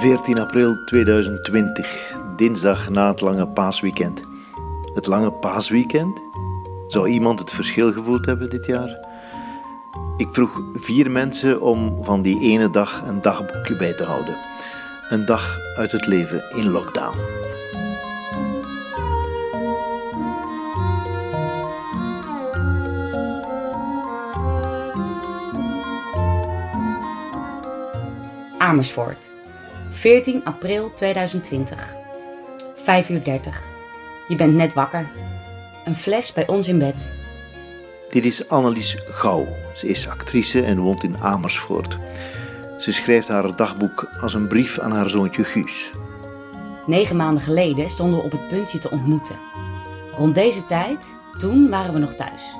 14 april 2020, dinsdag na het lange paasweekend. Het lange paasweekend? Zou iemand het verschil gevoeld hebben dit jaar? Ik vroeg vier mensen om van die ene dag een dagboekje bij te houden. Een dag uit het leven in lockdown. Amersfoort. 14 april 2020. 5 uur 30. Je bent net wakker. Een fles bij ons in bed. Dit is Annelies Gouw. Ze is actrice en woont in Amersfoort. Ze schrijft haar dagboek als een brief aan haar zoontje Guus. Negen maanden geleden stonden we op het puntje te ontmoeten. Rond deze tijd, toen waren we nog thuis.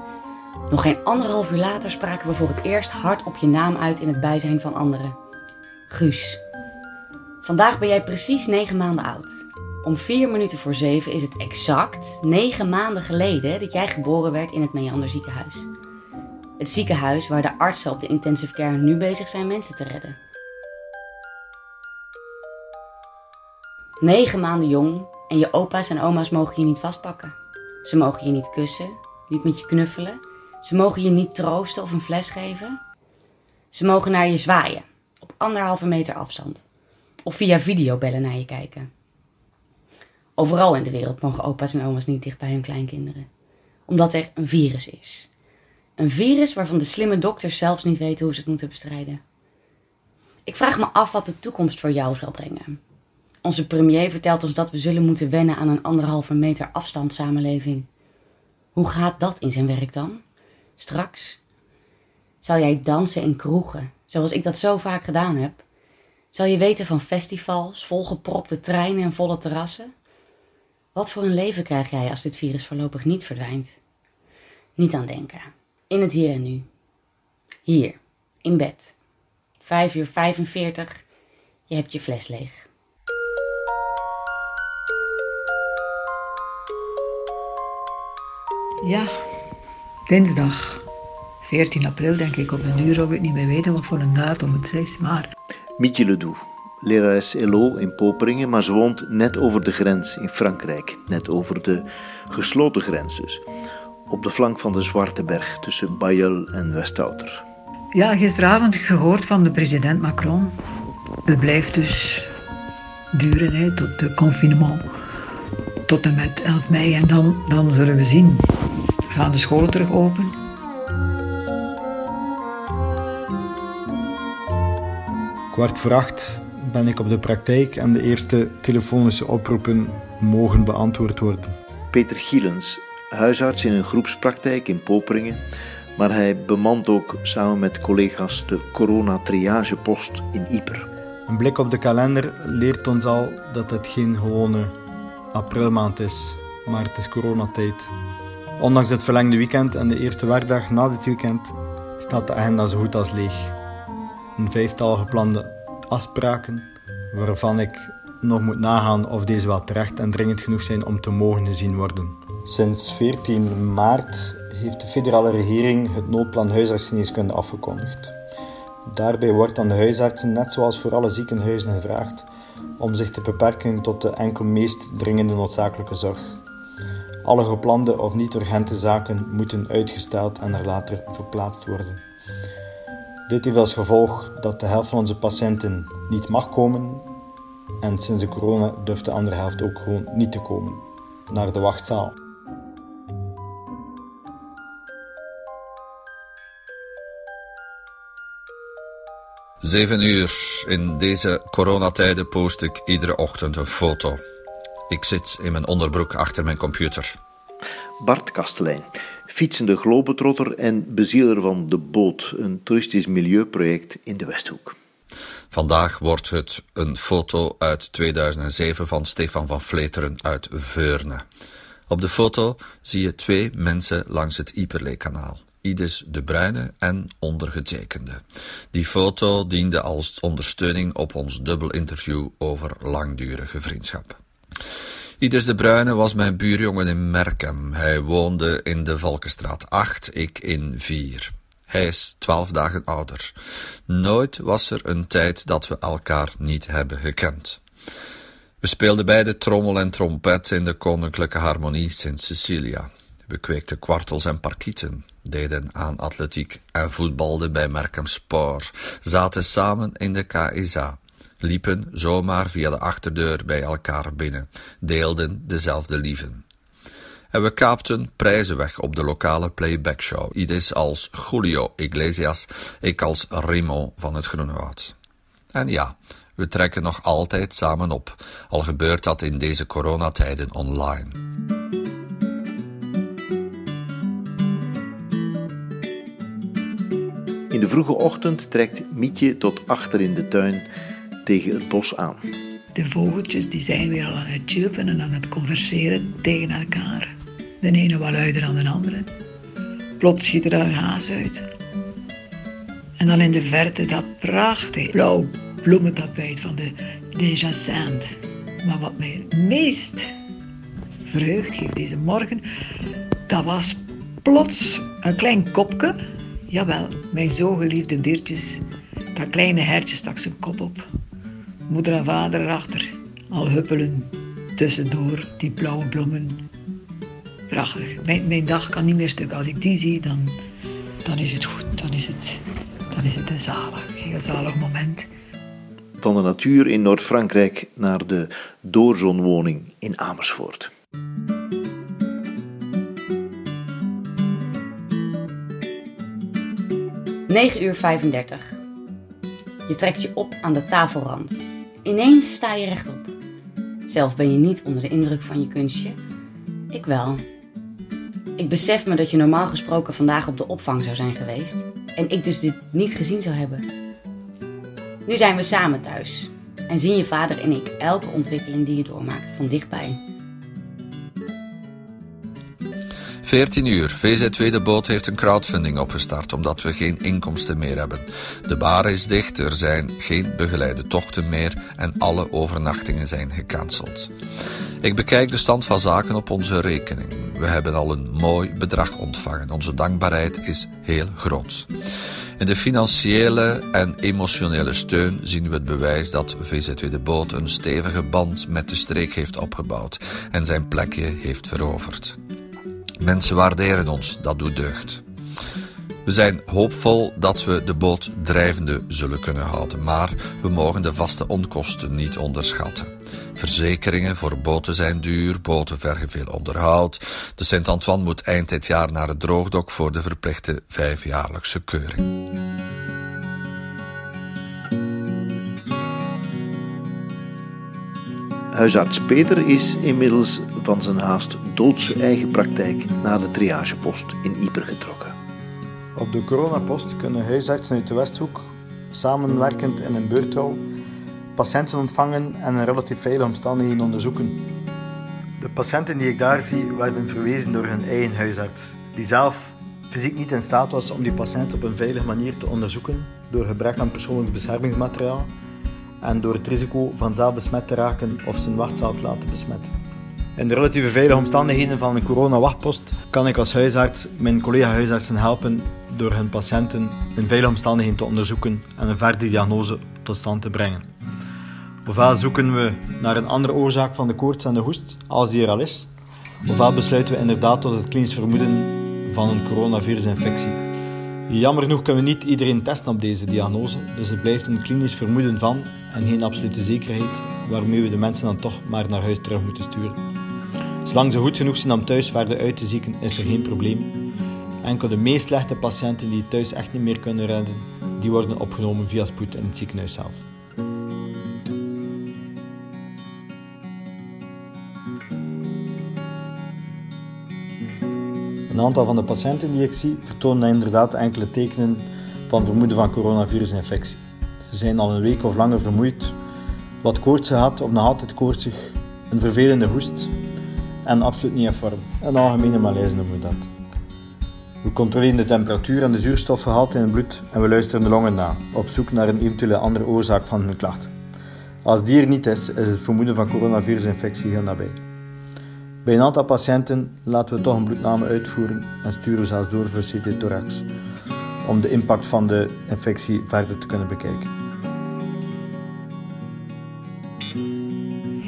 Nog geen anderhalf uur later spraken we voor het eerst hard op je naam uit in het bijzijn van anderen. Guus. Vandaag ben jij precies negen maanden oud. Om vier minuten voor zeven is het exact negen maanden geleden dat jij geboren werd in het Meander ziekenhuis. Het ziekenhuis waar de artsen op de intensive care nu bezig zijn mensen te redden. Negen maanden jong en je opa's en oma's mogen je niet vastpakken. Ze mogen je niet kussen, niet met je knuffelen. Ze mogen je niet troosten of een fles geven. Ze mogen naar je zwaaien, op anderhalve meter afstand. Of via videobellen naar je kijken. Overal in de wereld mogen opa's en oma's niet dicht bij hun kleinkinderen. Omdat er een virus is. Een virus waarvan de slimme dokters zelfs niet weten hoe ze het moeten bestrijden. Ik vraag me af wat de toekomst voor jou zal brengen. Onze premier vertelt ons dat we zullen moeten wennen aan een anderhalve meter afstand samenleving. Hoe gaat dat in zijn werk dan? Straks? Zal jij dansen in kroegen, zoals ik dat zo vaak gedaan heb? Zal je weten van festivals, volgepropte treinen en volle terrassen? Wat voor een leven krijg jij als dit virus voorlopig niet verdwijnt? Niet aan denken. In het hier en nu. Hier, in bed. 5 uur 45. Je hebt je fles leeg. Ja, dinsdag 14 april denk ik. Op een uur zou ik niet meer weten wat voor een datum het is, maar... Mietje Ledoux, lerares LO in Poperingen, maar ze woont net over de grens in Frankrijk. Net over de gesloten grens dus. Op de flank van de Zwarte Berg tussen Bayeul en Westouter. Ja, gisteravond gehoord van de president Macron. Het blijft dus duren hè, tot de confinement. Tot en met 11 mei. En dan, dan zullen we zien. Gaan de scholen terug open? Kwart voor acht ben ik op de praktijk en de eerste telefonische oproepen mogen beantwoord worden. Peter Gielens, huisarts in een groepspraktijk in Poperingen, maar hij bemant ook samen met collega's de coronatriagepost in Ieper. Een blik op de kalender leert ons al dat het geen gewone aprilmaand is, maar het is coronatijd. Ondanks het verlengde weekend en de eerste werkdag na dit weekend staat de agenda zo goed als leeg. Een vijftal geplande afspraken waarvan ik nog moet nagaan of deze wel terecht en dringend genoeg zijn om te mogen gezien worden. Sinds 14 maart heeft de federale regering het noodplan huisartsgeneeskunde afgekondigd. Daarbij wordt aan de huisartsen, net zoals voor alle ziekenhuizen, gevraagd om zich te beperken tot de enkel meest dringende noodzakelijke zorg. Alle geplande of niet urgente zaken moeten uitgesteld en er later verplaatst worden. Dit heeft als gevolg dat de helft van onze patiënten niet mag komen en sinds de corona durft de andere helft ook gewoon niet te komen naar de wachtzaal. Zeven uur. In deze coronatijden post ik iedere ochtend een foto. Ik zit in mijn onderbroek achter mijn computer. Bart Kastelein, fietsende globetrotter en bezieler van De Boot, een toeristisch milieuproject in de Westhoek. Vandaag wordt het een foto uit 2007 van Stefan van Vleteren uit Veurne. Op de foto zie je twee mensen langs het Iperleekanaal. Ides de Bruyne en ondergetekende. Die foto diende als ondersteuning op ons dubbel interview over langdurige vriendschap. Ides de Bruyne was mijn buurjongen in Merkem. Hij woonde in de Valkenstraat 8, ik in 4. Hij is twaalf dagen ouder. Nooit was er een tijd dat we elkaar niet hebben gekend. We speelden beide trommel en trompet in de Koninklijke Harmonie Sint Cecilia. We kweekten kwartels en parkieten, deden aan atletiek en voetbalden bij Merkem Sport, zaten samen in de KSA, liepen zomaar via de achterdeur bij elkaar binnen, deelden dezelfde lieven. En we kaapten prijzen weg op de lokale playbackshow, Ides als Julio Iglesias, ik als Remo van het Groenewoud. En ja, we trekken nog altijd samen op, al gebeurt dat in deze coronatijden online. In de vroege ochtend trekt Mietje tot achter in de tuin tegen het bos aan. De vogeltjes die zijn weer al aan het chirpen en aan het converseren tegen elkaar. De ene wat luider dan de andere. Plots schiet er een haas uit. En dan in de verte dat prachtig blauw bloementapijt van de Jacinthe. Maar wat mij het meest vreugd geeft deze morgen, dat was plots een klein kopje. Jawel, mijn zo geliefde diertjes. Dat kleine hertje stak zijn kop op. Moeder en vader erachter, al huppelen tussendoor die blauwe bloemen. Prachtig. Mijn, mijn dag kan niet meer stuk. Als ik die zie, dan, dan is het goed. Dan is het, dan is het een zalig, heel zalig moment. Van de natuur in Noord-Frankrijk naar de doorzonwoning in Amersfoort. Negen uur 35. Je trekt je op aan de tafelrand. Ineens sta je rechtop. Zelf ben je niet onder de indruk van je kunstje. Ik wel. Ik besef me dat je normaal gesproken vandaag op de opvang zou zijn geweest. En ik dus dit niet gezien zou hebben. Nu zijn we samen thuis. En zien je vader en ik elke ontwikkeling die je doormaakt van dichtbij. 14 uur. VZ2 De Boot heeft een crowdfunding opgestart omdat we geen inkomsten meer hebben. De bar is dicht, er zijn geen begeleide tochten meer en alle overnachtingen zijn gecanceld. Ik bekijk de stand van zaken op onze rekening. We hebben al een mooi bedrag ontvangen. Onze dankbaarheid is heel groot. In de financiële en emotionele steun zien we het bewijs dat VZ2 De Boot een stevige band met de streek heeft opgebouwd en zijn plekje heeft veroverd. Mensen waarderen ons, dat doet deugd. We zijn hoopvol dat we de boot drijvende zullen kunnen houden, maar we mogen de vaste onkosten niet onderschatten. Verzekeringen voor boten zijn duur, boten vergen veel onderhoud. De Sint-Antoine moet eind dit jaar naar het droogdok voor de verplichte vijfjaarlijkse keuring. Huisarts Peter is inmiddels van zijn haast doodse eigen praktijk naar de triagepost in Ieper getrokken. Op de coronapost kunnen huisartsen uit de Westhoek, samenwerkend in een beurtouw, patiënten ontvangen en in relatief veilige omstandigheden onderzoeken. De patiënten die ik daar zie werden verwezen door hun eigen huisarts, die zelf fysiek niet in staat was om die patiënt op een veilige manier te onderzoeken door gebrek aan persoonlijk beschermingsmateriaal en door het risico van zelf besmet te raken of zijn wacht zelf laten besmetten. In de relatieve veilige omstandigheden van een corona-wachtpost kan ik als huisarts mijn collega-huisartsen helpen door hun patiënten in veilige omstandigheden te onderzoeken en een verdere diagnose tot stand te brengen. Ofwel zoeken we naar een andere oorzaak van de koorts en de hoest, als die er al is, ofwel besluiten we inderdaad tot het klinisch vermoeden van een coronavirusinfectie. Jammer genoeg kunnen we niet iedereen testen op deze diagnose, dus het blijft een klinisch vermoeden van en geen absolute zekerheid waarmee we de mensen dan toch maar naar huis terug moeten sturen. Zolang ze goed genoeg zijn om thuis verder uit te zieken, is er geen probleem. Enkel de meest slechte patiënten die thuis echt niet meer kunnen redden, die worden opgenomen via spoed in het ziekenhuis zelf. Een aantal van de patiënten die ik zie vertonen inderdaad enkele tekenen van vermoeden van coronavirusinfectie. Ze zijn al een week of langer vermoeid, wat koorts gehad of nog altijd koortsig, een vervelende hoest en absoluut niet in vorm. Een algemene malaise noemen we dat. We controleren de temperatuur en de zuurstofgehalte in het bloed en we luisteren de longen na, op zoek naar een eventuele andere oorzaak van hun klachten. Als die er niet is, is het vermoeden van coronavirusinfectie heel nabij. Bij een aantal patiënten laten we toch een bloedname uitvoeren en sturen we zelfs door voor CT-thorax, om de impact van de infectie verder te kunnen bekijken.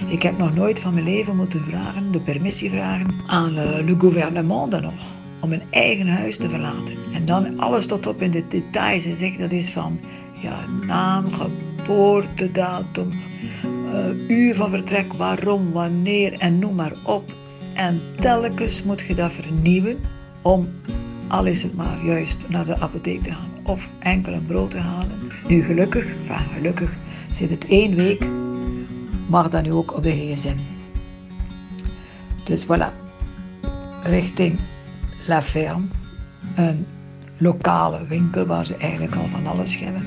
Ik heb nog nooit van mijn leven moeten vragen, de permissie vragen aan uh, le gouvernement dan nog, om een eigen huis te verlaten. En dan alles tot op in de details. En zeg, dat is van ja, naam, geboortedatum, uh, uur van vertrek, waarom, wanneer en noem maar op. En telkens moet je dat vernieuwen om, al is het maar juist naar de apotheek te gaan of enkel een brood te halen. Nu gelukkig, enfin gelukkig, zit het één week, mag dat nu ook op de gsm. Dus voilà, richting La Ferme, een lokale winkel waar ze eigenlijk al van alles hebben.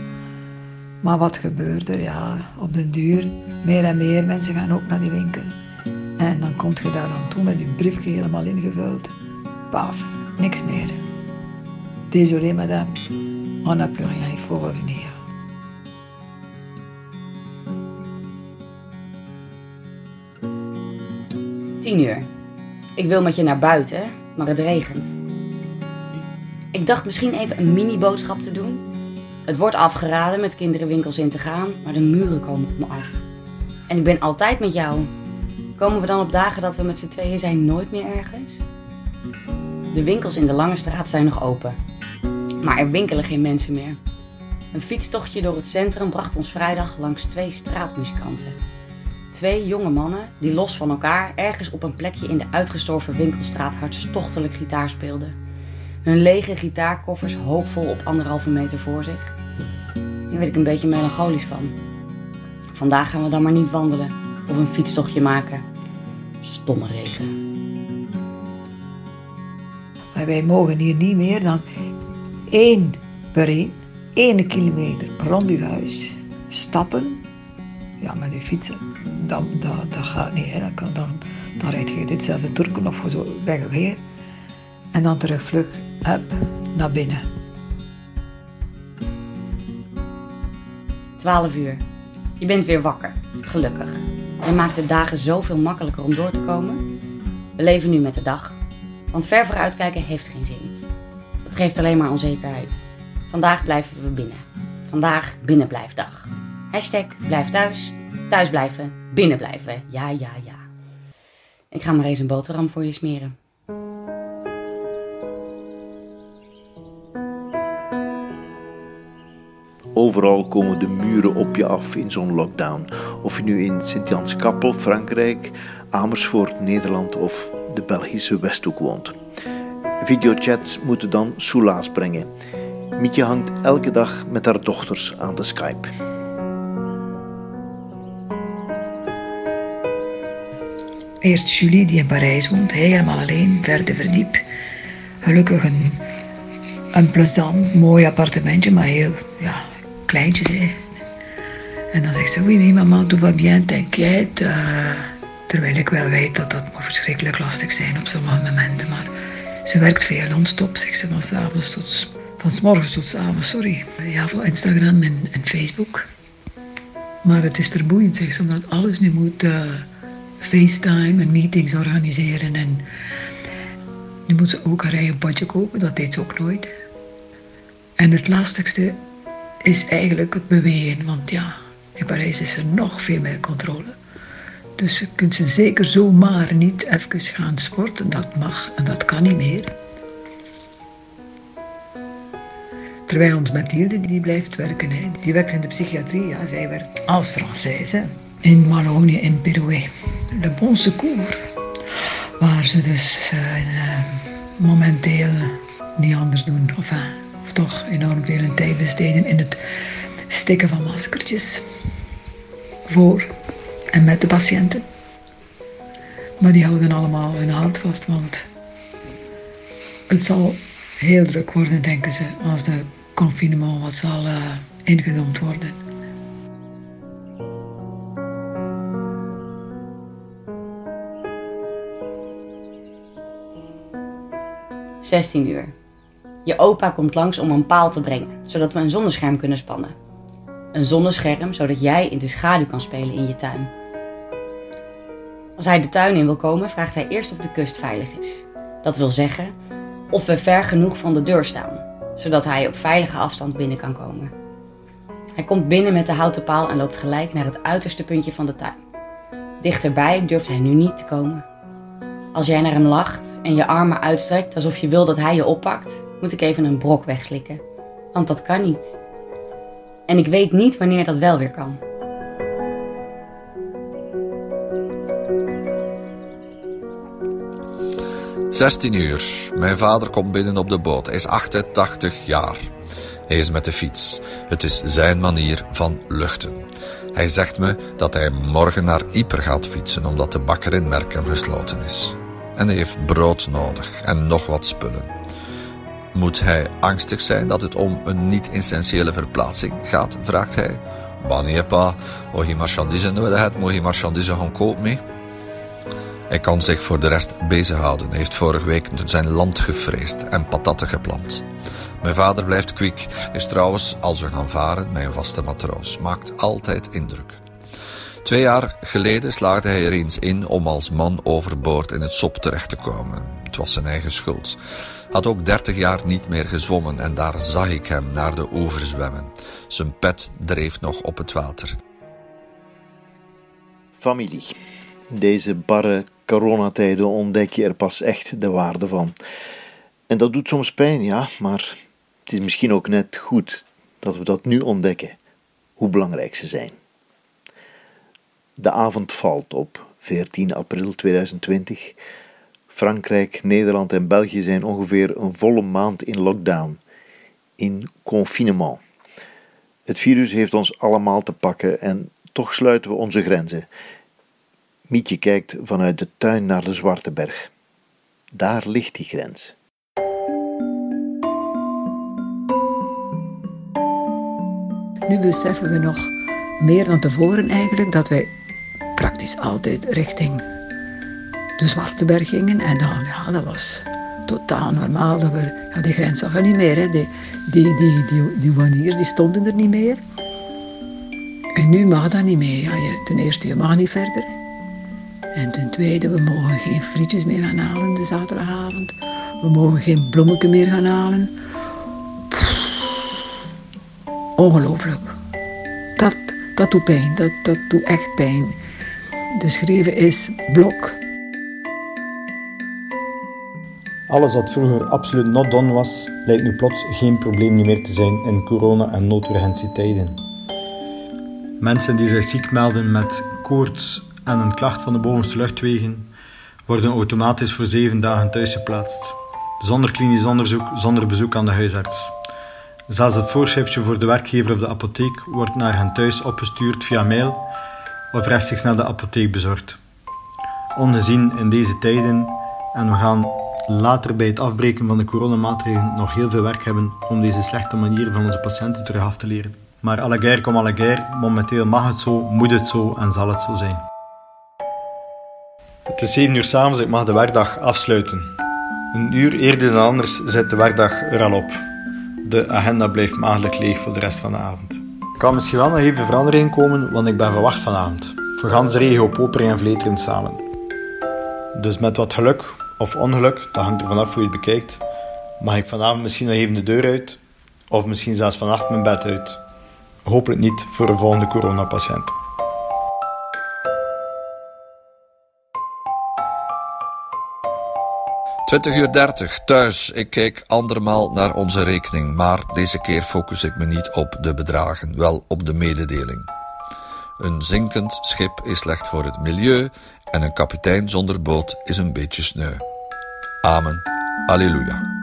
Maar wat gebeurt er? Ja, op den duur, meer en meer mensen gaan ook naar die winkel. En dan komt je daar aan toe met je briefje helemaal ingevuld. Paf, niks meer. Désolé madame, on n'a plus rien, il faut revenir. Tien uur. Ik wil met je naar buiten, maar het regent. Ik dacht misschien even een mini-boodschap te doen. Het wordt afgeraden met kinderenwinkels in te gaan, maar de muren komen op me af. En ik ben altijd met jou. Komen we dan op dagen dat we met z'n tweeën zijn nooit meer ergens? De winkels in de Lange Straat zijn nog open. Maar er winkelen geen mensen meer. Een fietstochtje door het centrum bracht ons vrijdag langs twee straatmuzikanten. Twee jonge mannen die los van elkaar ergens op een plekje in de uitgestorven winkelstraat hartstochtelijk gitaar speelden. Hun lege gitaarkoffers hoopvol op anderhalve meter voor zich. Hier werd ik een beetje melancholisch van. Vandaag gaan we dan maar niet wandelen of een fietstochtje maken. Stomme regen. Maar wij mogen hier niet meer dan één per één, één kilometer rond uw huis stappen. Ja, met uw fietsen, dat, dat, dat gaat niet. Hè. Dan, kan, dan, dan rijd je ditzelfde Turken of zo weg weer. En dan terug vlug, naar binnen. 12 uur. Je bent weer wakker, gelukkig. Je maakt de dagen zoveel makkelijker om door te komen. We leven nu met de dag, want ver vooruitkijken heeft geen zin. Dat geeft alleen maar onzekerheid. Vandaag blijven we binnen. Vandaag binnenblijfdag. Hashtag blijf thuis, thuis blijven, binnen blijven. Ja, ja, ja. Ik ga maar eens een boterham voor je smeren. Overal komen de muren op je af in zo'n lockdown. Of je nu in Sint-Jans-Kappel, Frankrijk, Amersfoort, Nederland of de Belgische Westhoek woont. Videochats moeten dan soelaas brengen. Mietje hangt elke dag met haar dochters aan de Skype. Eerst Julie, die in Parijs woont, helemaal alleen, verde verdiep. Gelukkig een, een plezant, mooi appartementje, maar heel ja, kleintjes. Hè. En dan zegt ze, oui, mama, tout va bien, t'inquiète. Uh, terwijl ik wel weet dat dat moet verschrikkelijk lastig zijn op sommige momenten. Maar ze werkt veel non-stop, zegt ze, van s'avonds tot... Van s morgens tot s avonds, sorry. Ja, voor Instagram en, en Facebook. Maar het is vermoeiend, zegt ze, omdat alles nu moet... Uh, FaceTime en meetings organiseren. En nu moet ze ook haar eigen potje kopen, dat deed ze ook nooit. En het lastigste is eigenlijk het bewegen, want ja, in Parijs is er nog veel meer controle. Dus je kunt ze zeker zomaar niet even gaan sporten, dat mag en dat kan niet meer. Terwijl ons Mathilde, die blijft werken, hè. die werkt in de psychiatrie, ja, zij werkt als Française in Wallonië, in Perouet. Le Bon Secours, waar ze dus uh, momenteel niet anders doen. Enfin, of toch enorm veel tijd besteden in het stikken van maskertjes voor en met de patiënten. Maar die houden allemaal hun hart vast, want het zal heel druk worden, denken ze, als de confinement wat zal uh, worden. 16 uur. Je opa komt langs om een paal te brengen, zodat we een zonnescherm kunnen spannen. Een zonnescherm zodat jij in de schaduw kan spelen in je tuin. Als hij de tuin in wil komen, vraagt hij eerst of de kust veilig is. Dat wil zeggen of we ver genoeg van de deur staan. zodat hij op veilige afstand binnen kan komen. Hij komt binnen met de houten paal en loopt gelijk naar het uiterste puntje van de tuin. Dichterbij durft hij nu niet te komen. Als jij naar hem lacht en je armen uitstrekt alsof je wil dat hij je oppakt, moet ik even een brok wegslikken. Want dat kan niet. En ik weet niet wanneer dat wel weer kan. Zestien uur. Mijn vader komt binnen op de boot. Hij is 88 jaar. Hij is met de fiets. Het is zijn manier van luchten. Hij zegt me dat hij morgen naar Yper gaat fietsen omdat de bakker in Merkem gesloten is. En hij heeft brood nodig en nog wat spullen. Moet hij angstig zijn dat het om een niet-essentiële verplaatsing gaat, vraagt hij. Wanneer pa, oh je marchandise nodig hebt, moet je marchandise gaan kopen mee? Hij kan zich voor de rest bezighouden. Hij heeft vorige week zijn land gevreesd en patatten geplant. Mijn vader blijft kwik, is trouwens, als we gaan varen, mijn vaste matroos. Maakt altijd indruk. Twee jaar geleden slaagde hij er eens in om als man overboord in het sop terecht te komen. Het was zijn eigen schuld. Had ook dertig jaar niet meer gezwommen en daar zag ik hem naar de oever zwemmen. Zijn pet dreef nog op het water. Familie. In deze barre coronatijden ontdek je er pas echt de waarde van. En dat doet soms pijn, ja, maar het is misschien ook net goed dat we dat nu ontdekken, hoe belangrijk ze zijn. De avond valt op 14 april 2020. Frankrijk, Nederland en België zijn ongeveer een volle maand in lockdown, in confinement. Het virus heeft ons allemaal te pakken en toch sluiten we onze grenzen. Mietje kijkt vanuit de tuin naar de Zwarte Berg. Daar ligt die grens. Nu beseffen we nog meer dan tevoren eigenlijk dat wij praktisch altijd richting de Zwarte Berg gingen. En dan, ja, dat was totaal normaal. Dat we, ja, die grens zag je niet meer. Hè. Die, die, die, die, die wanneers, die stonden er niet meer. En nu mag dat niet meer. Ja, je, ten eerste, je mag niet verder. En ten tweede, we mogen geen frietjes meer gaan halen de zaterdagavond. We mogen geen bloemetje meer gaan halen. Ongelooflijk. Dat, dat doet pijn. Dat, dat doet echt pijn. De schreven is blok. Alles wat vroeger absoluut not done was, lijkt nu plots geen probleem meer te zijn in corona- en noodurgentietijden. Mensen die zich ziek melden met koorts en een klacht van de bovenste luchtwegen, worden automatisch voor zeven dagen thuis geplaatst. Zonder klinisch onderzoek, zonder bezoek aan de huisarts. Zelfs het voorschriftje voor de werkgever of de apotheek wordt naar hen thuis opgestuurd via mail of rechtstreeks naar de apotheek bezorgd. Ongezien in deze tijden en we gaan later bij het afbreken van de coronamaatregelen nog heel veel werk hebben om deze slechte manier van onze patiënten terug af te leren. Maar à la guerre, momenteel mag het zo, moet het zo en zal het zo zijn. Het is 7 uur s'avonds, ik mag de werkdag afsluiten. Een uur eerder dan anders zit de werkdag er al op. De agenda blijft maagdelijk leeg voor de rest van de avond. Er kan misschien wel nog even verandering komen, want ik ben verwacht vanavond. Voor gans de regio Popering en Vleteren samen. Dus met wat geluk of ongeluk, dat hangt er vanaf hoe je het bekijkt, mag ik vanavond misschien nog even de deur uit, of misschien zelfs vannacht mijn bed uit. Hopelijk niet voor een volgende coronapatiënt. Twintig uur 30, thuis. Ik kijk andermaal naar onze rekening, maar deze keer focus ik me niet op de bedragen, wel op de mededeling. Een zinkend schip is slecht voor het milieu en een kapitein zonder boot is een beetje sneu. Amen. Alleluia.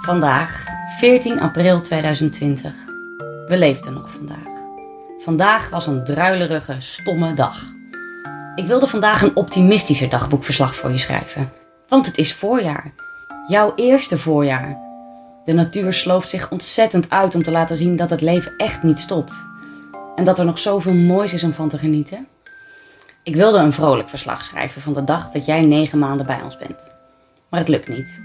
Vandaag, 14 april 2020. We leefden nog vandaag. Vandaag was een druilerige, stomme dag. Ik wilde vandaag een optimistischer dagboekverslag voor je schrijven. Want het is voorjaar. Jouw eerste voorjaar. De natuur slooft zich ontzettend uit om te laten zien dat het leven echt niet stopt. En dat er nog zoveel moois is om van te genieten. Ik wilde een vrolijk verslag schrijven van de dag dat jij negen maanden bij ons bent. Maar het lukt niet.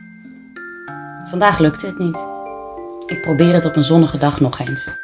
Vandaag lukte het niet. Ik probeer het op een zonnige dag nog eens.